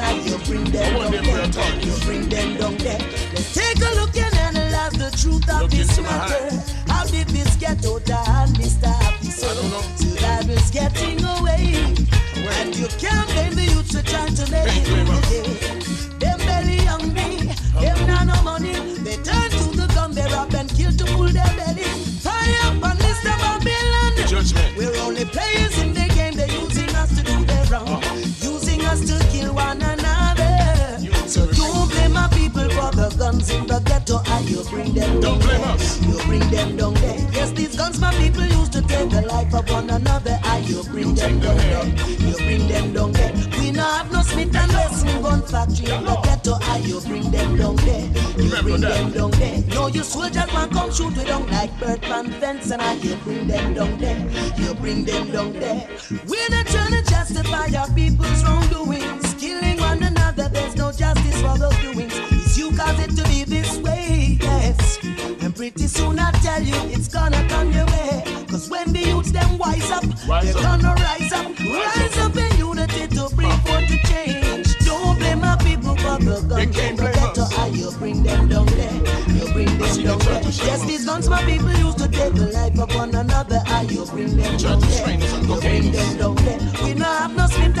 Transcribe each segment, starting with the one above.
and how you bring You bring them down there. Yes, these guns my people used to take the life of one another and you bring them down there. You bring them down there. We not have no Smith and Wesson gun factory in the ghetto and you bring them down there. You bring them down there. No, you soldiers want come shoot we down like bird man fence and I you bring them down there. You bring them down there. We're not trying to justify our people's wrongdoings. Killing one another, there's no justice for those doings. It's you cause it to be this way, tell you it's gonna come your way. Cause when the youths them wise up, Rise they're up. gonna rise up. Rise up in unity to bring forth the change. Don't blame my people for the guns in the ghetto. Ah, you bring them down there. You bring them down there. Yes, these guns my people used to take the life of one another. Ah, you bring them down there. You bring them down there. We no have no Smith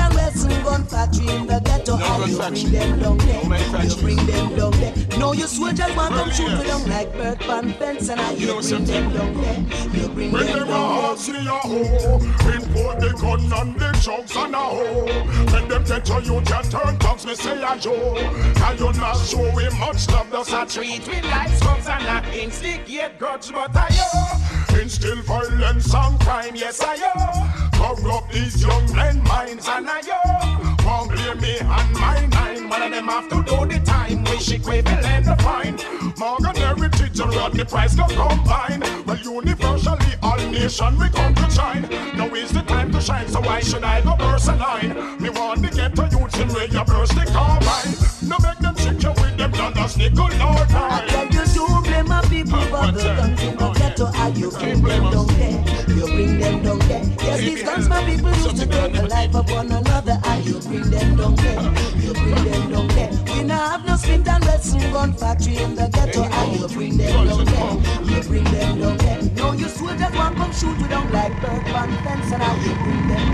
and Wesson gun factory in the ghetto. No gun you factory. bring them down No there. You manufacturing. bring them down there. No, you soldiers want come shoot me down like bird pan fence, and I You you know bring something? them down there. You bring When them them down there. a hoe, import the gun and the drugs and a hoe. When them get to you, can turn thugs, me say a Joe. Can you not show him much love, does a treat with life scums and not instigate grudge, but I yo. Instill violence and crime, yes I yo. Corrupt these young men minds and I yo. Won't blame me and my nine, one of them have to do the time. Wish equivalent to fine. Morgan Heritage and Rodney Price go combine. Well, universally, all nation we come to shine. Now is the time to shine, so why should I go burst a line? Me want to get to youth in where you burst the carbine. No make them trick you with them dollars, nickel or I dime. tell you to blame my people for the time. guns in the Oh, ghetto. Ah, you bring them down there. You bring them down there. Yes, these guns my people used to take the life of one another. Ah, you bring them down there. You bring them down there. We not have no Smith and Wesson gun factory in the ghetto. Ah, you bring them down there. You bring them down there. No, you soldiers want come shoot we down like bird pan fence, and ah, you bring them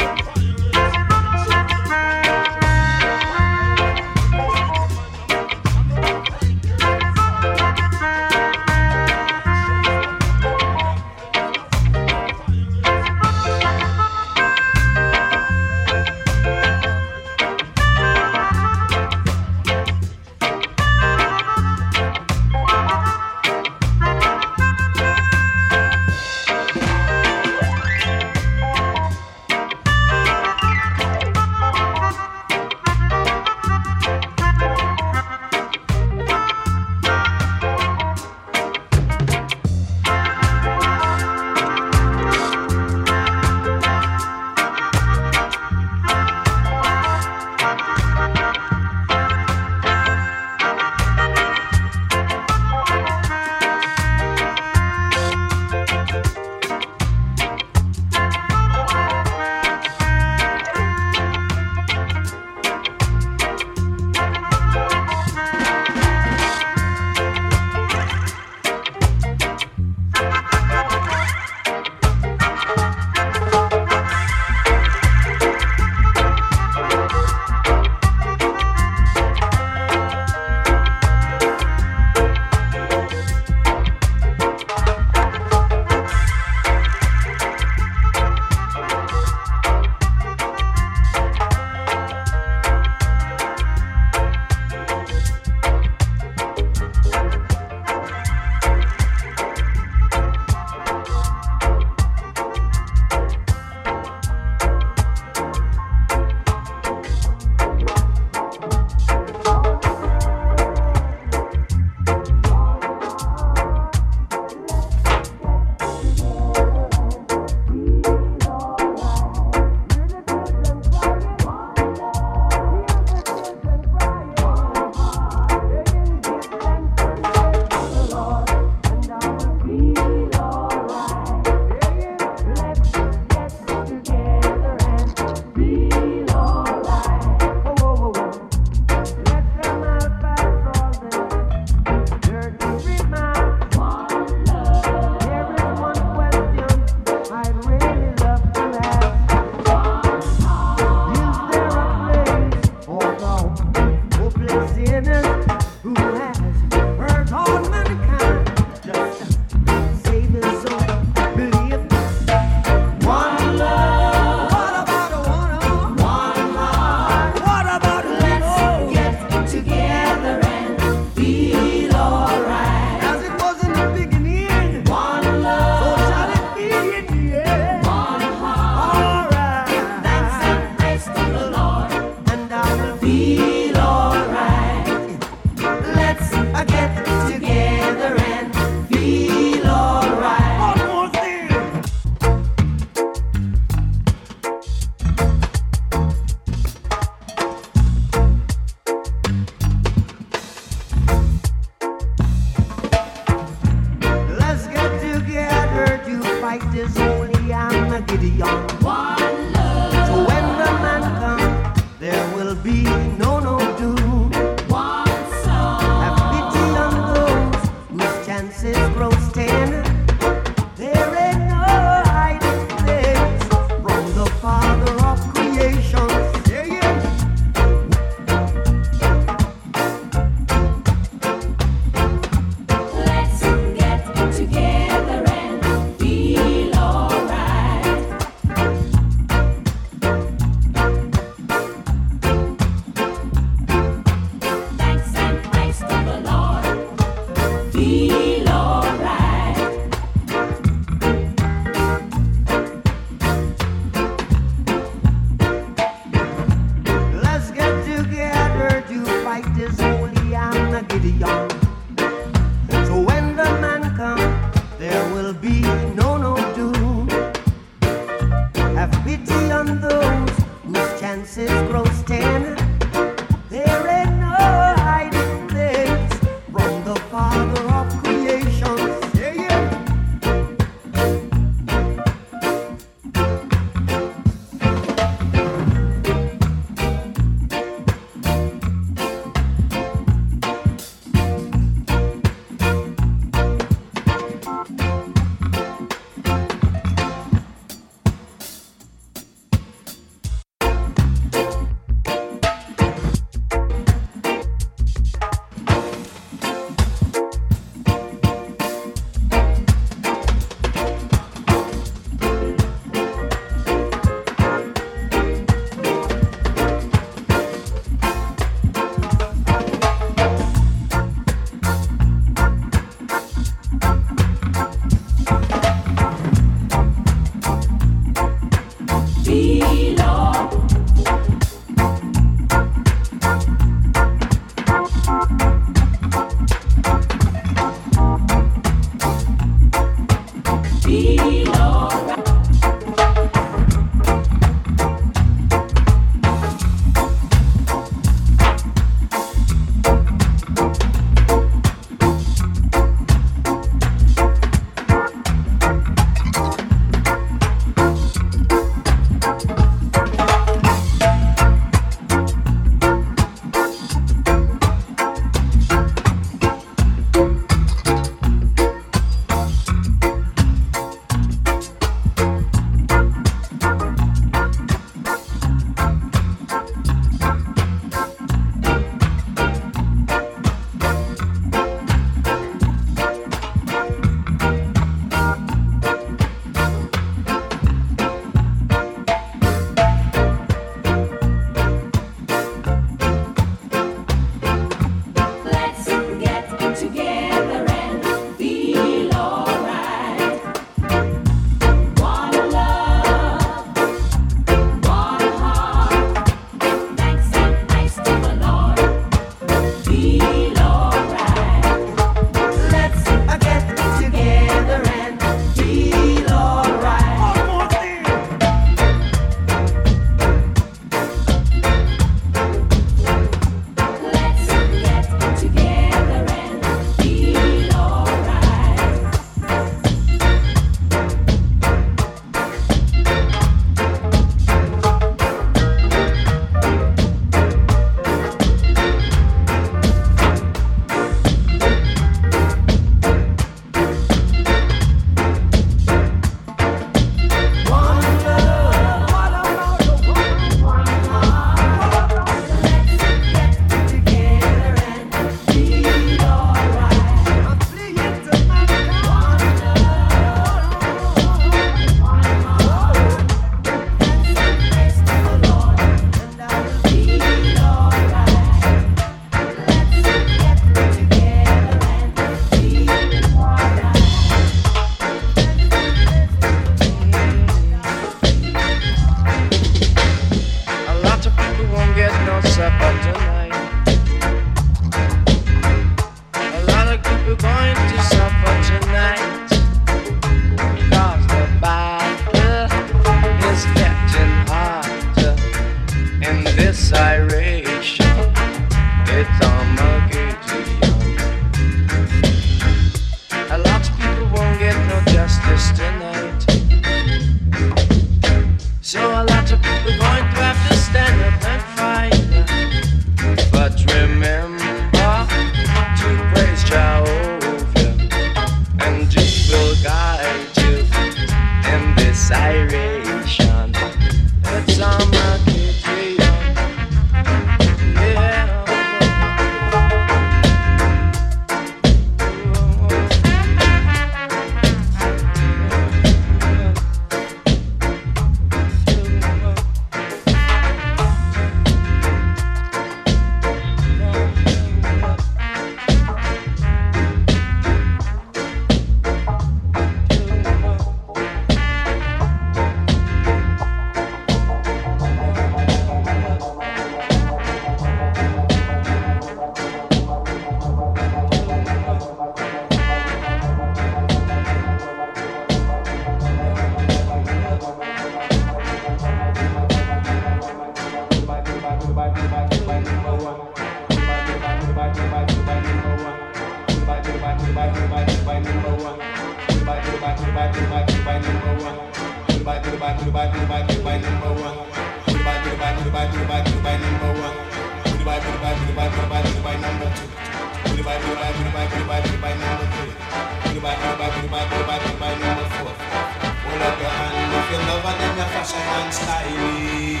Washington styling.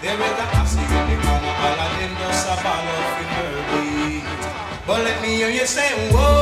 They were the asking in the corner, all of them just a ball of But let me hear you say, whoa.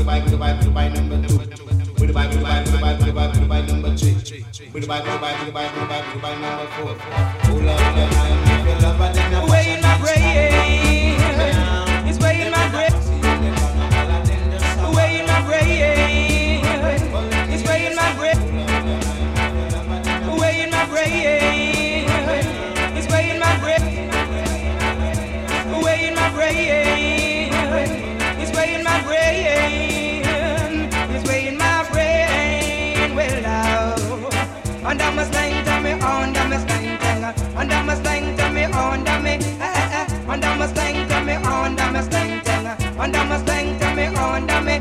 Goodbye, goodbye, goodbye, goodbye, goodbye, goodbye, number two. Goodbye, goodbye, goodbye, goodbye, goodbye, goodbye, number three. Goodbye, goodbye, goodbye, goodbye, goodbye, goodbye, number four. Ooh la la la la la la la la la la. Way in my brain. And I'm a slang to me under me. And I'm a slang to me under me slang tenga. And I'm a slang to me under me.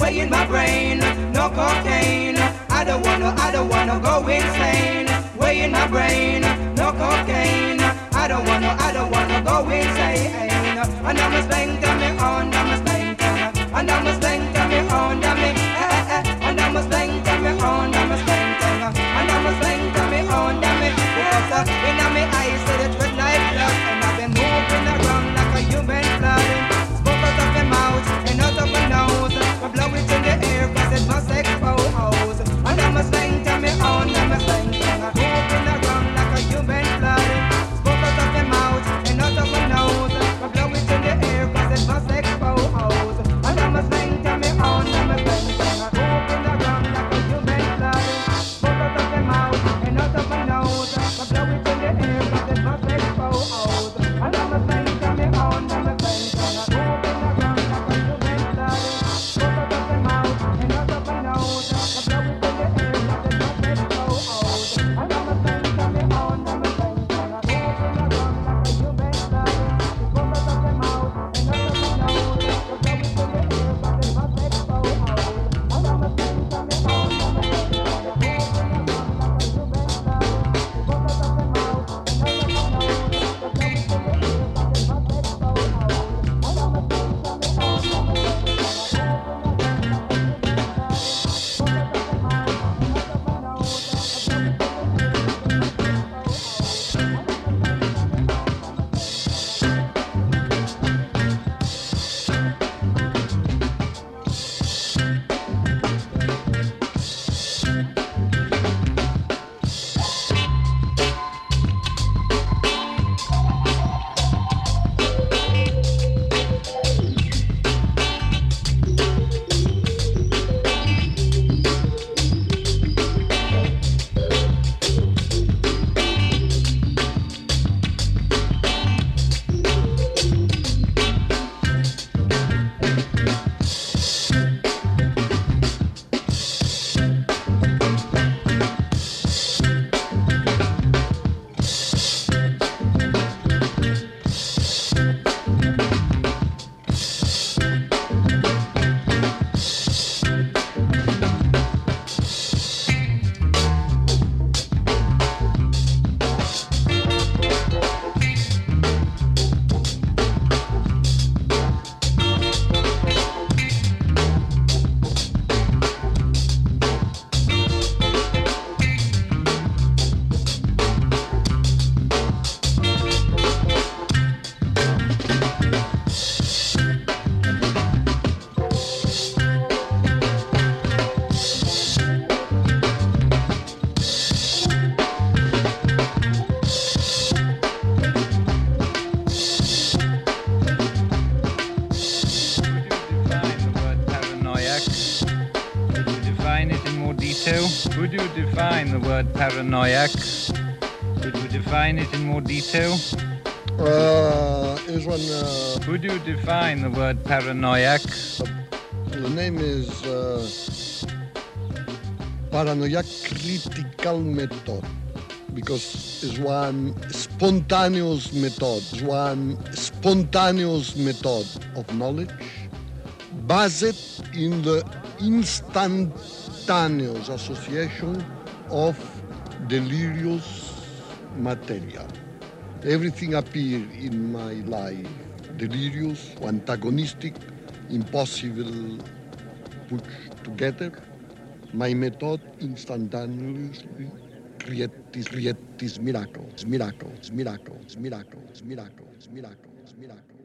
Way in my brain, no cocaine. I don't wanna, I don't wanna go insane. Way in my brain, no cocaine. I don't wanna, I don't wanna go insane. And I'm a slang define it in more detail? Uh, is one. Uh, Would you define the word paranoiac? the name is uh, Paranoia Critical Method because it's one spontaneous method, it's one spontaneous method of knowledge based in the instantaneous association of delirious material. Everything appear in my life delirious, antagonistic, impossible put together. My method instantaneously create this, create this miracles, miracles, miracles, miracles, miracles, miracles, miracles.